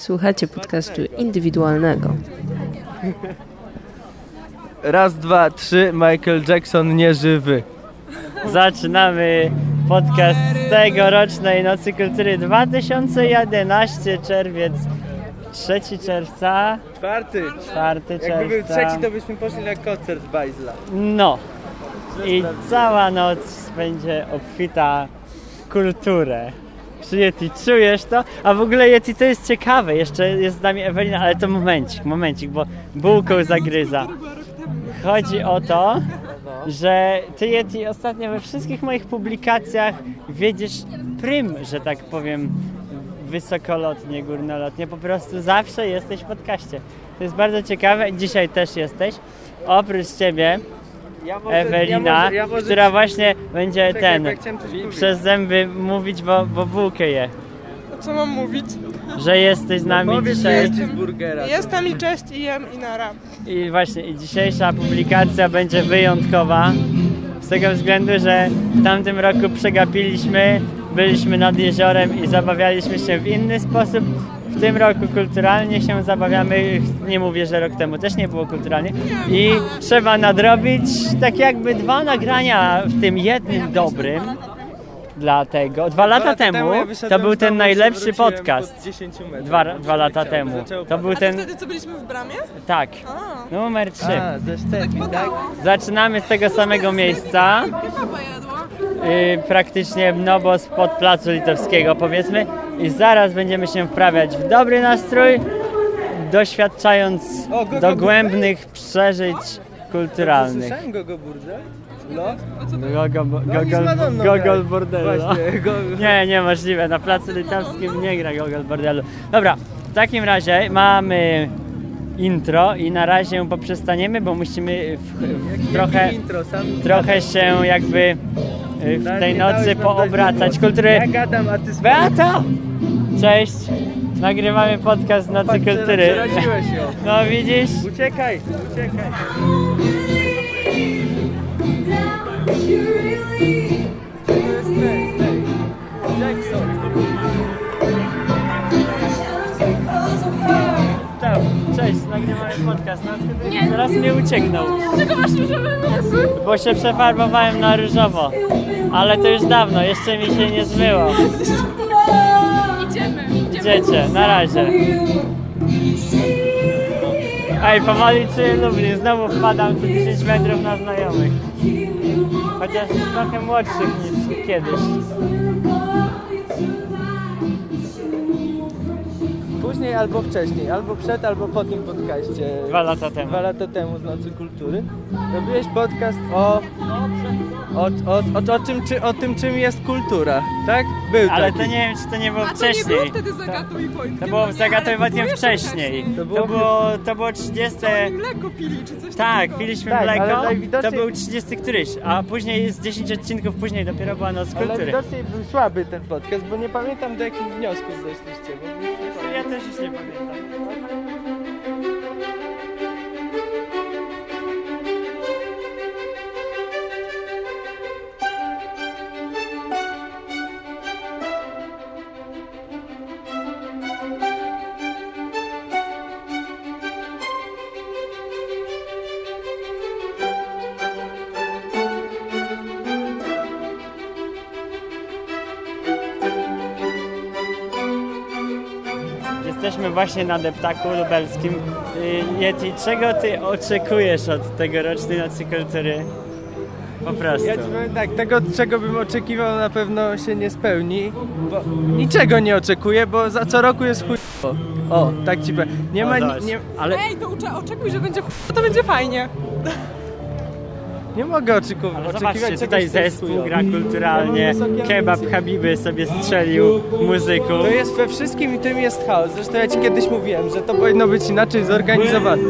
Słuchacie podcastu indywidualnego. Raz, dwa, trzy, Michael Jackson nieżywy. Zaczynamy podcast z tegorocznej Nocy Kultury 2011, czerwiec, 3 czerwca, Czwarty. 4 Jakby był czerwca. trzeci, to byśmy poszli na koncert Bajzla. No. I cała noc będzie obfita w kulturę. Czy Yeti, czujesz to? A w ogóle Yeti to jest ciekawe, jeszcze jest z nami Ewelina, ale to momencik, momencik, bo bułką zagryza. Chodzi o to, że ty Yeti ostatnio we wszystkich moich publikacjach wiedziesz prym, że tak powiem, wysokolotnie, górnolotnie, po prostu zawsze jesteś w podcaście. To jest bardzo ciekawe dzisiaj też jesteś. Oprócz ciebie Ja może, Ewelina, ja może, ja może która właśnie będzie Czekaj, ten ja przez zęby mówić, bo, bo bułkę je. Co mam mówić? Że jesteś z nami że dzisiaj. jest cheeseburgera. Jestem i cześć i jem i nara. I właśnie i dzisiejsza publikacja będzie wyjątkowa z tego względu, że w tamtym roku przegapiliśmy, byliśmy nad jeziorem i zabawialiśmy się w inny sposób. W tym roku kulturalnie się zabawiamy, nie mówię, że rok temu też nie było kulturalnie i trzeba nadrobić tak jakby dwa nagrania w tym jednym dobrym. Dlatego, dwa lata temu to był ten najlepszy podcast. po 10 metrów. Dwa, dwa lata temu. To był A to ten, wtedy co byliśmy w bramie? tak, A, numer 3. A, ze Sztefi, tak? Zaczynamy z tego samego miejsca, praktycznie no bo spod placu litewskiego powiedzmy i zaraz będziemy się wprawiać w dobry nastrój, doświadczając O, go- go- dogłębnych przeżyć kulturalnych. Słyszałem go go burdę? No. Gogo, No, gogol, bordelu. Nie, niemożliwe. Na placu litewskim nie gra Gogol Bordelu. Dobra, w takim razie mamy intro i na razie poprzestaniemy, bo musimy w, w trochę, intro, sam trochę się jakby y, w tej nocy poobracać. Kultury... Ja gadam, a ty Beata! Cześć! Nagrywamy podcast Nocy Kultury. No widzisz? Uciekaj, uciekaj. Cześć, nagrywamy podcast. No, Nocy Teraz mnie ucieknął. Czego masz różowe włosy? Bo się przefarbowałem na różowo. Ale to już dawno, jeszcze mi się nie zmyło. Idziemy. Idziecie, na razie. Ej, powoli czuję Lublin, znowu wpadam co 10 metrów na znajomych. Chociaż jest trochę młodszych niż kiedyś. Później albo wcześniej, albo przed, albo po tym podcaście. Dwa lata temu. Dwa lata temu z Nocy Kultury. Robiłeś podcast o, o, o, o, o, czym, czy, o tym, czym jest kultura, tak? Był Ale taki. to nie wiem, czy to nie było A to nie wcześniej. było wtedy z Agatą i Wojtkiem? To było z Agatą i Wojtkiem wcześniej. To To było- było, to było 30... Oni mleko pili, czy coś Tak, takiego. piliśmy Tak, ale mleko, najwidoczniej- to był 30 któryś, a później z 10 odcinków później dopiero była Noc Ale Kultury. widocznie był słaby ten podcast, bo nie pamiętam do jakich wniosków doszliście. Bo... Ja też już nie pamiętam. Jesteśmy właśnie na deptaku lubelskim. Y, Yeti, czego ty oczekujesz od tegorocznej Nocy Kultury? Po prostu. Ja ci powiem tak, tego czego bym oczekiwał na pewno się nie spełni, bo niczego nie oczekuję, bo za co roku jest chuj... O, tak ci powiem. Nie ma, nie, Ale Ej, to ucze- oczekuj, że będzie ch... to będzie fajnie. Nie mogę oczeku- Ale oczekiwać zobaczcie, tutaj zespół gra kulturalnie, kebab. Habiby sobie strzelił muzyku. To jest we wszystkim i tym jest chaos. Zresztą ja ci kiedyś mówiłem, że to powinno być inaczej zorganizowane.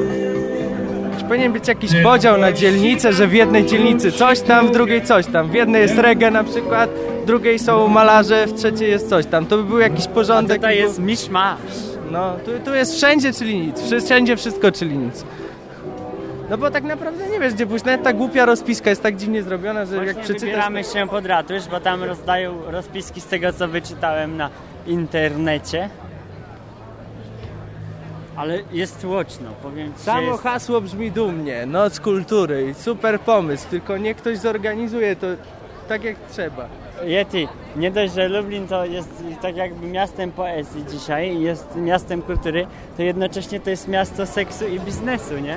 Powinien być jakiś podział na dzielnice, że w jednej dzielnicy coś tam, w drugiej coś tam. W jednej jest reggae na przykład, w drugiej są malarze, w trzeciej jest coś tam. To by był jakiś porządek. Tutaj i był- jest miszmasz. No, tu, tu jest wszędzie, czyli nic. Wszędzie wszystko, czyli nic. No bo tak naprawdę nie wiesz gdzie pójść. Nawet ta głupia rozpiska jest tak dziwnie zrobiona, że jak Właśnie przeczytasz... wybieramy się pod ratusz, bo tam rozdają rozpiski z tego, co wyczytałem na internecie. Ale jest tłoczno, powiem ci, Samo jest... hasło brzmi dumnie, noc kultury i super pomysł, tylko niech ktoś zorganizuje to tak jak trzeba. Yeti, nie dość, że Lublin to jest tak jakby miastem poezji dzisiaj, jest miastem kultury, to jednocześnie to jest miasto seksu i biznesu, nie?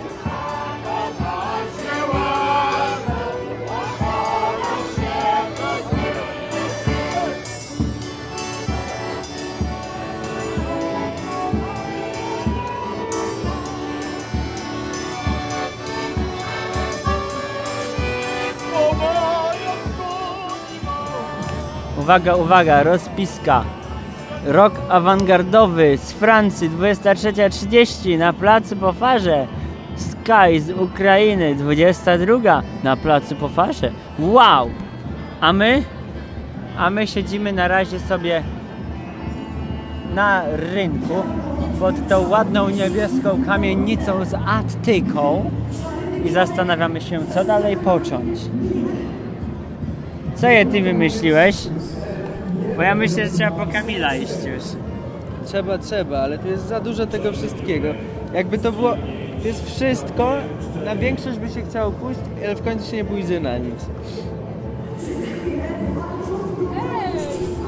Uwaga, uwaga, rozpiska. Rok awangardowy z Francji 23.30 na placu po farze. Sky z Ukrainy 22 na placu po farze. Wow! A my? A my siedzimy na razie sobie na rynku pod tą ładną niebieską kamienicą z Attyką i zastanawiamy się, co dalej począć. Co je ty wymyśliłeś? Bo ja myślę, że trzeba po Kamila iść już. Trzeba, trzeba, ale tu jest za dużo tego wszystkiego. Jakby to było, to jest wszystko, na większość by się chciało pójść, ale w końcu się nie pójdzie na nic.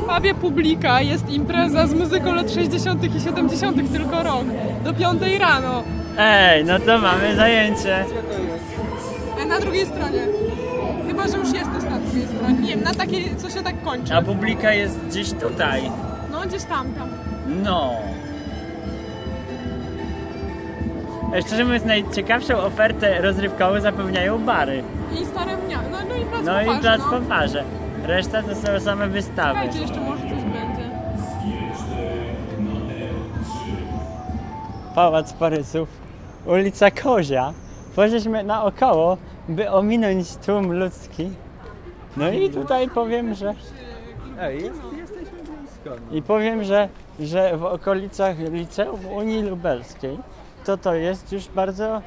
W pubie Publika jest impreza z muzyką lat 60. i 70. tylko rok. Do 5 rano. Ej, no to mamy zajęcie. E, Na drugiej stronie. Chyba, że już jesteś wiem, na takiej, co się tak kończy. A publika jest gdzieś tutaj. No, gdzieś tam, tam. No. E, Szczerze mówiąc, najciekawszą ofertę rozrywkową zapewniają bary. I stare mnie. No, no i plac No i plac no. po farze. Reszta to są same wystawy. Czekajcie, jeszcze może coś będzie. Pałac Parysów, ulica Kozia. Poszliśmy naokoło, by ominąć tłum ludzki. No i tutaj powiem, że Ej, jest, jesteśmy blisko. i powiem, że, że w okolicach Liceum Unii Lubelskiej to to jest już bardzo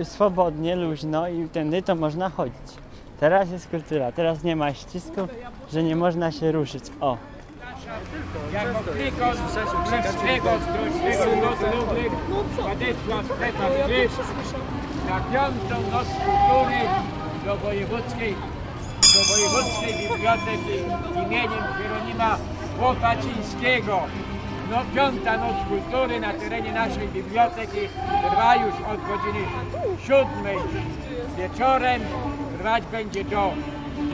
y, swobodnie, luźno i tędy to można chodzić. Teraz jest kultura, teraz nie ma ścisku, że nie można się ruszyć. O, Jako Krykos Królewskiego Zdrożnego Noc Lublin nadeszła Stefan Gryf na piątą Noc Kultury do wojewódzkiej, do wojewódzkiej biblioteki imieniem Hieronima Łopacińskiego. No, piąta Noc Kultury na terenie naszej biblioteki trwa już od godziny siódmej wieczorem. Trwać będzie do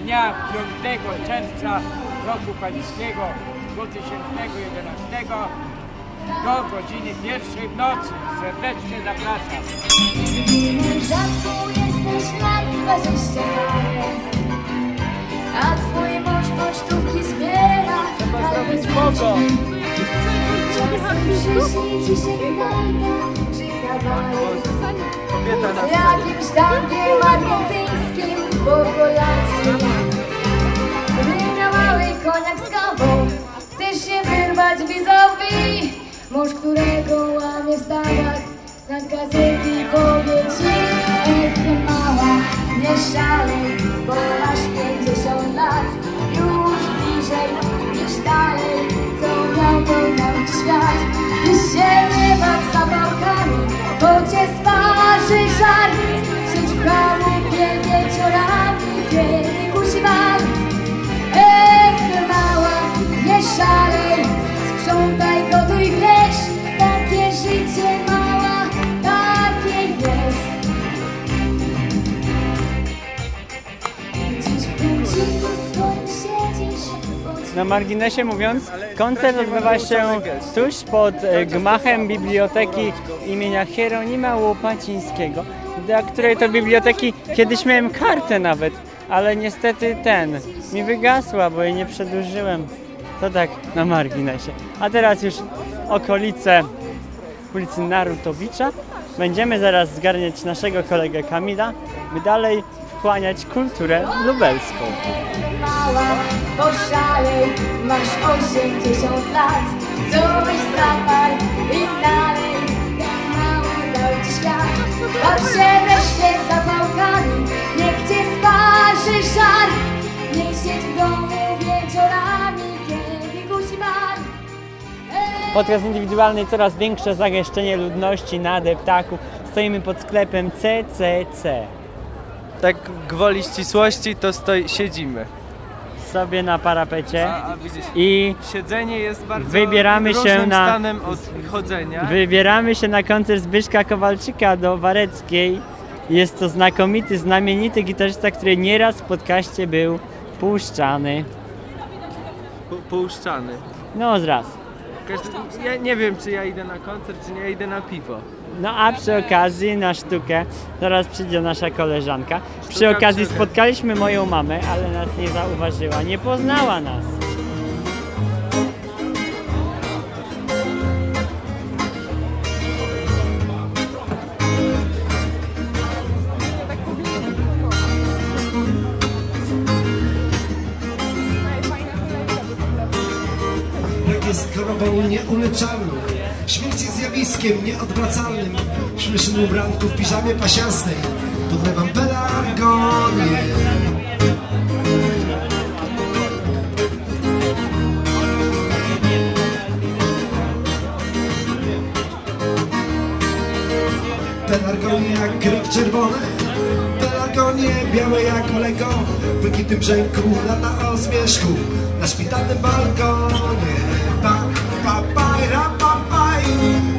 dnia 5 czerwca roku pańskiego 2011 do godziny pierwszej w nocy. Serdecznie zapraszam. Rzadko jesteś dwadzieścia parę, a twój mąż pocztówki zbiera. Trzeba zrobić spoko. Czasem przyśni ci się gitara czy kawaler. Z jakimś tankiem argentyńskim po kolacji. Gdy na mały koniak z kawą chcesz się wyrwać vis-a-vis Mąż, którego łamie w stawach znak gazety powie ci Ech, ty mała, nie szalej, bo masz 50 lat. Już bliżej niż dalej, co miał to nam świat. Ty się nie baw zapałkami, bo cię sparzy żar Siedź w chałupie wieczorami, kiedy Na marginesie mówiąc, koncert odbywa się tuż pod e, gmachem biblioteki imienia Hieronima Łopacińskiego, dla której to biblioteki kiedyś miałem kartę nawet, ale niestety ten mi wygasła, bo jej nie przedłużyłem. To tak na marginesie. A teraz już okolice ulicy Narutowicza. Będziemy zaraz zgarniać naszego kolegę Kamila, by dalej wchłaniać kulturę lubelską. Mała, poszalej, masz 80 lat, co byś zaparł i dalej, ten mały dał ci świat. Baw się wreszcie zapałkami, niech cię sparzy żar, niech siedź w domu wieczorami, kiedy bar. Ej, Podcast indywidualny, coraz większe zagęszczenie ludności na deptaku. Stoimy pod sklepem CCC. Tak gwoli ścisłości to stoi, siedzimy. Sobie na parapecie A, a widzisz, i siedzenie jest bardzo Wybieramy się na- stanem od chodzenia. wybieramy się na koncert Zbyszka Kowalczyka do Wareckiej. Jest to znakomity, znamienity gitarzysta, który nieraz w podcaście był puszczany. Pu- Puszczany. No zraz. Każdy, ja nie wiem, czy ja idę na koncert, czy nie, ja idę na piwo. No a przy okazji na sztukę, zaraz przyjdzie nasza koleżanka. Przy Sztuka okazji przy- spotkaliśmy moją mamę, ale nas nie zauważyła, nie poznała nas. Jest chorobą nieuleczalną zjawiskiem nieodwracalnym. Śmiesznym ubranku w piżamie pasiastej. Podlewam pelargonię Pelargonie. Jak krew czerwone Pelargonie białe jak mleko W błękitnym brzęku lata o zmierzchu Na szpitalnym balkonie. Pa, pa, pa, paj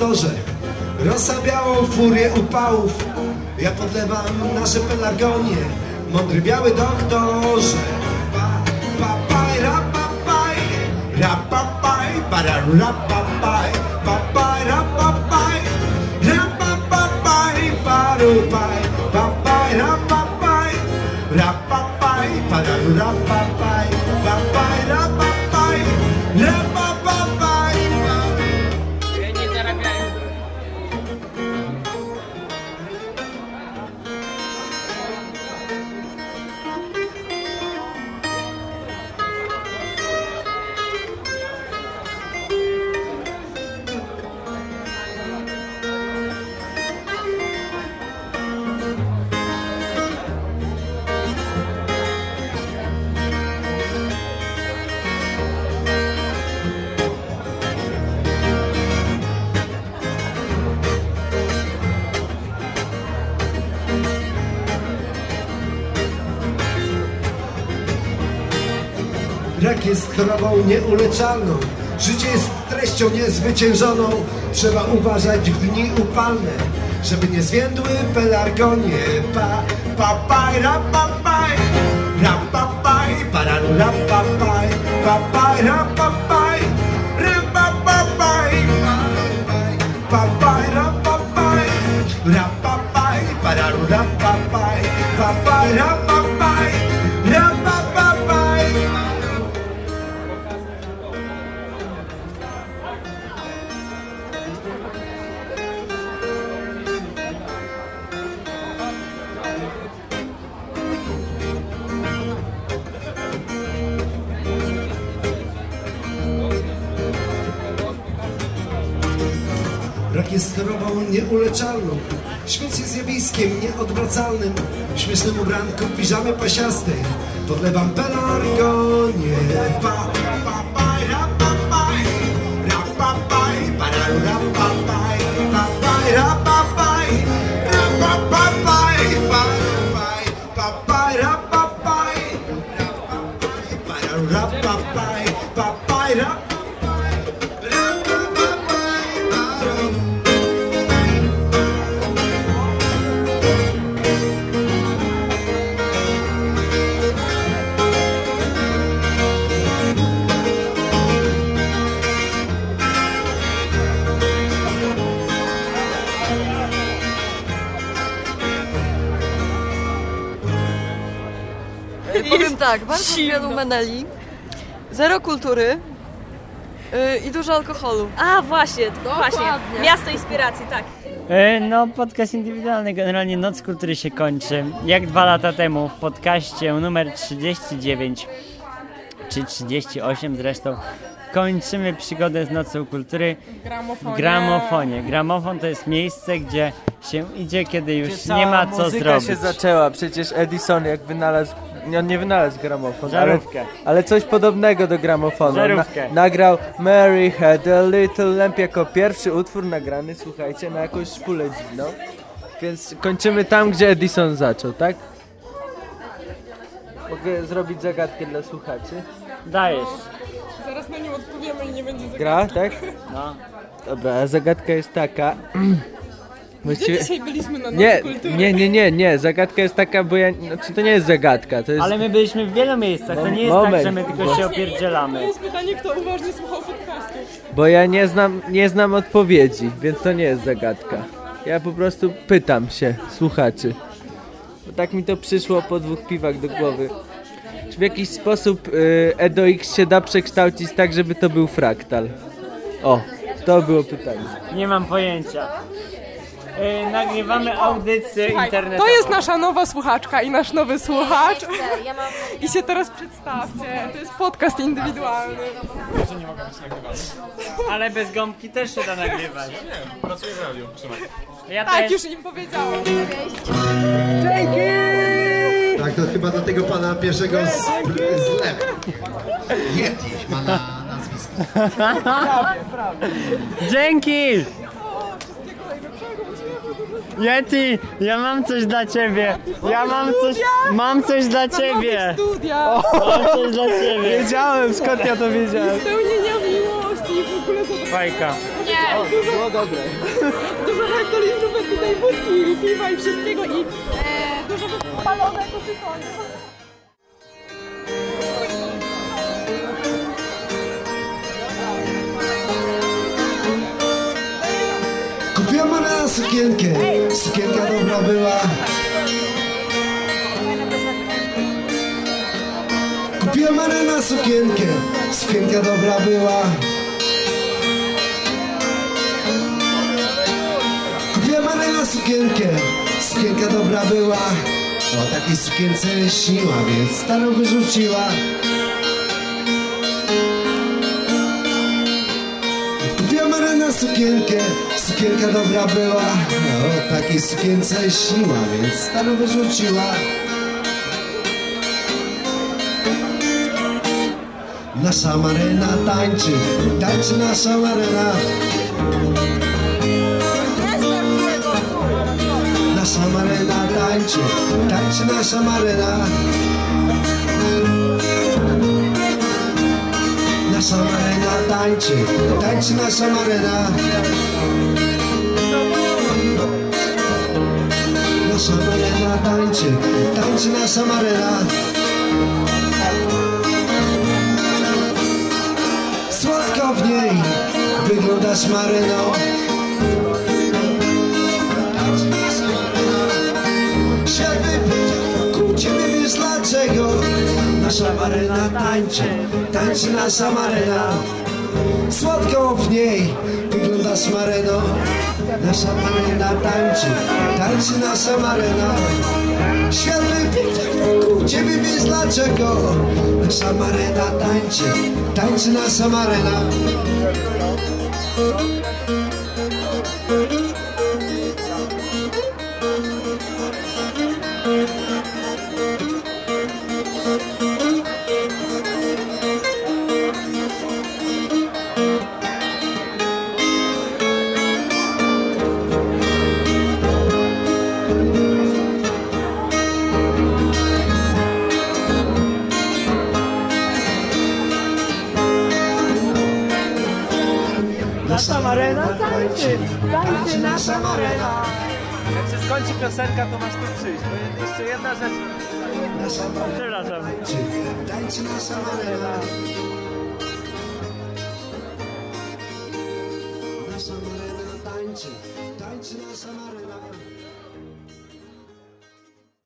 rosę doktorze Rosa białą furię upałów. Ja podlewam nasze pelargonie Mądry biały doktorze. Pa, pa, paj, ra, pa, paj. Ra, pa, paj, para, ra, pa, paj. Pa, paj, ra, pa, paj. Ra, pa, pa, paj, paru, Pa, Jest chorobą nieuleczalną. Życie jest treścią niezwyciężoną. Trzeba uważać w dni upalne, żeby nie zwiędły pelargonie. Pa, pa, paj, ra, pa, paj, ra, pa, paj, para, ra, pa, paj, pa, paj, ra, pa, paj, ra, pa, pa, paj, pa, paj, ra, pa, paj, ra, pa, paj, para, ra, pa, paj, pa, paj, ra, pa, paj, jest chorobą nieuleczalną. Śmierć jest zjawiskiem nieodwracalnym. W śmiesznym ubranku w piżamie pasiastej podlewam pelargonie. Pa, Powiem tak, bardzo wielu meneli, zero kultury yy, i dużo alkoholu. A właśnie, właśnie. Miasto inspiracji, tak. E, No, podcast indywidualny, generalnie Noc Kultury się kończy. Jak dwa lata temu w podcaście numer 39 czy 38 zresztą kończymy przygodę z Nocą Kultury w Gramofonie. Gramofon to jest miejsce, gdzie się idzie, kiedy już nie ma co muzyka zrobić. się zaczęła, przecież Edison jak wynalazł, nie, on nie wynalazł gramofon, ale, Żarówkę. ale coś podobnego do gramofonu. Żarówkę. nagrał Mary Had a Little Lamp jako pierwszy utwór nagrany, słuchajcie, na jakąś szpulę dziwną. Więc kończymy tam, gdzie Edison zaczął, tak? Mogę zrobić zagadkę dla słuchaczy. Dajesz. Zaraz na nią odpowiemy i nie będzie zagadki. Gra, tak? No. Dobra, zagadka jest taka... Gdzie dzisiaj byliśmy na Nie, Kultury? nie, nie, nie, nie, zagadka jest taka, bo ja... Znaczy to nie jest zagadka, to jest... Ale my byliśmy w wielu miejscach, to nie jest Moment. tak, że my tylko się To opierdzielamy. jest pytanie, kto uważnie słuchał podcastu. Bo ja nie znam, nie znam odpowiedzi, więc to nie jest zagadka. Ja po prostu pytam się słuchaczy. Bo tak mi to przyszło po dwóch piwach do głowy. Czy w jakiś sposób y, EDOX się da przekształcić tak, żeby to był fraktal? O, to było pytanie. Nie mam pojęcia. E, nagrywamy audycję internetową. to jest nasza nowa słuchaczka i nasz nowy słuchacz. I się teraz przedstawcie. To jest podcast indywidualny. Ale bez gąbki też się da nagrywać. Nie, pracuję w radiu, trzymaj. Ja Tak, też. już im powiedziałam. Tak, to chyba do tego pana pierwszego z, z lewej. Yeti ma na nazwisko. Dzięki! Yeti, ja mam coś dla ciebie. Ja mam coś, mam coś dla ciebie. Studia. Mam coś dla ciebie. Wiedziałem, skąd ja to wiedziałem. Spełnienia miłości i w ogóle. Fajka. Było dobre. Dużo hektolitrów tutaj wódki i piwa i wszystkiego i e, dużo palonego tytoniu. Sukienkę, sukienka dobra była. Kupiłem Marena sukienkę, sukienka dobra była. Kupiłem Marena sukienkę, sukienka dobra była. O takiej sukience śniła, więc starą wyrzuciła. Sukienkę, sukienka dobra była. O takiej sukience śniła, więc starą wyrzuciła. Nasza Marena tańczy, tańczy nasza Marena. Nasza Marena tańczy, tańczy nasza Marena Nasza Marena tańczy, tańczy nasza Marena Nasza Marena tańczy, tańczy nasza Marena Słodko w niej wyglądasz Mareno Nasza Marena tańczy, tańczy nasza Marena. Słodko w niej wyglądasz Mareno. Nasza Marena tańczy, tańczy nasza Marena. Świat wypędza wokół ciebie, wiesz dlaczego. Nasza Marena tańczy, tańczy nasza Marena nasza Marena Jak się skończy piosenka, to masz tu przyjść, bo jeszcze jedna rzecz. Nasza Marena Przepraszam. tańczy, nasza Marena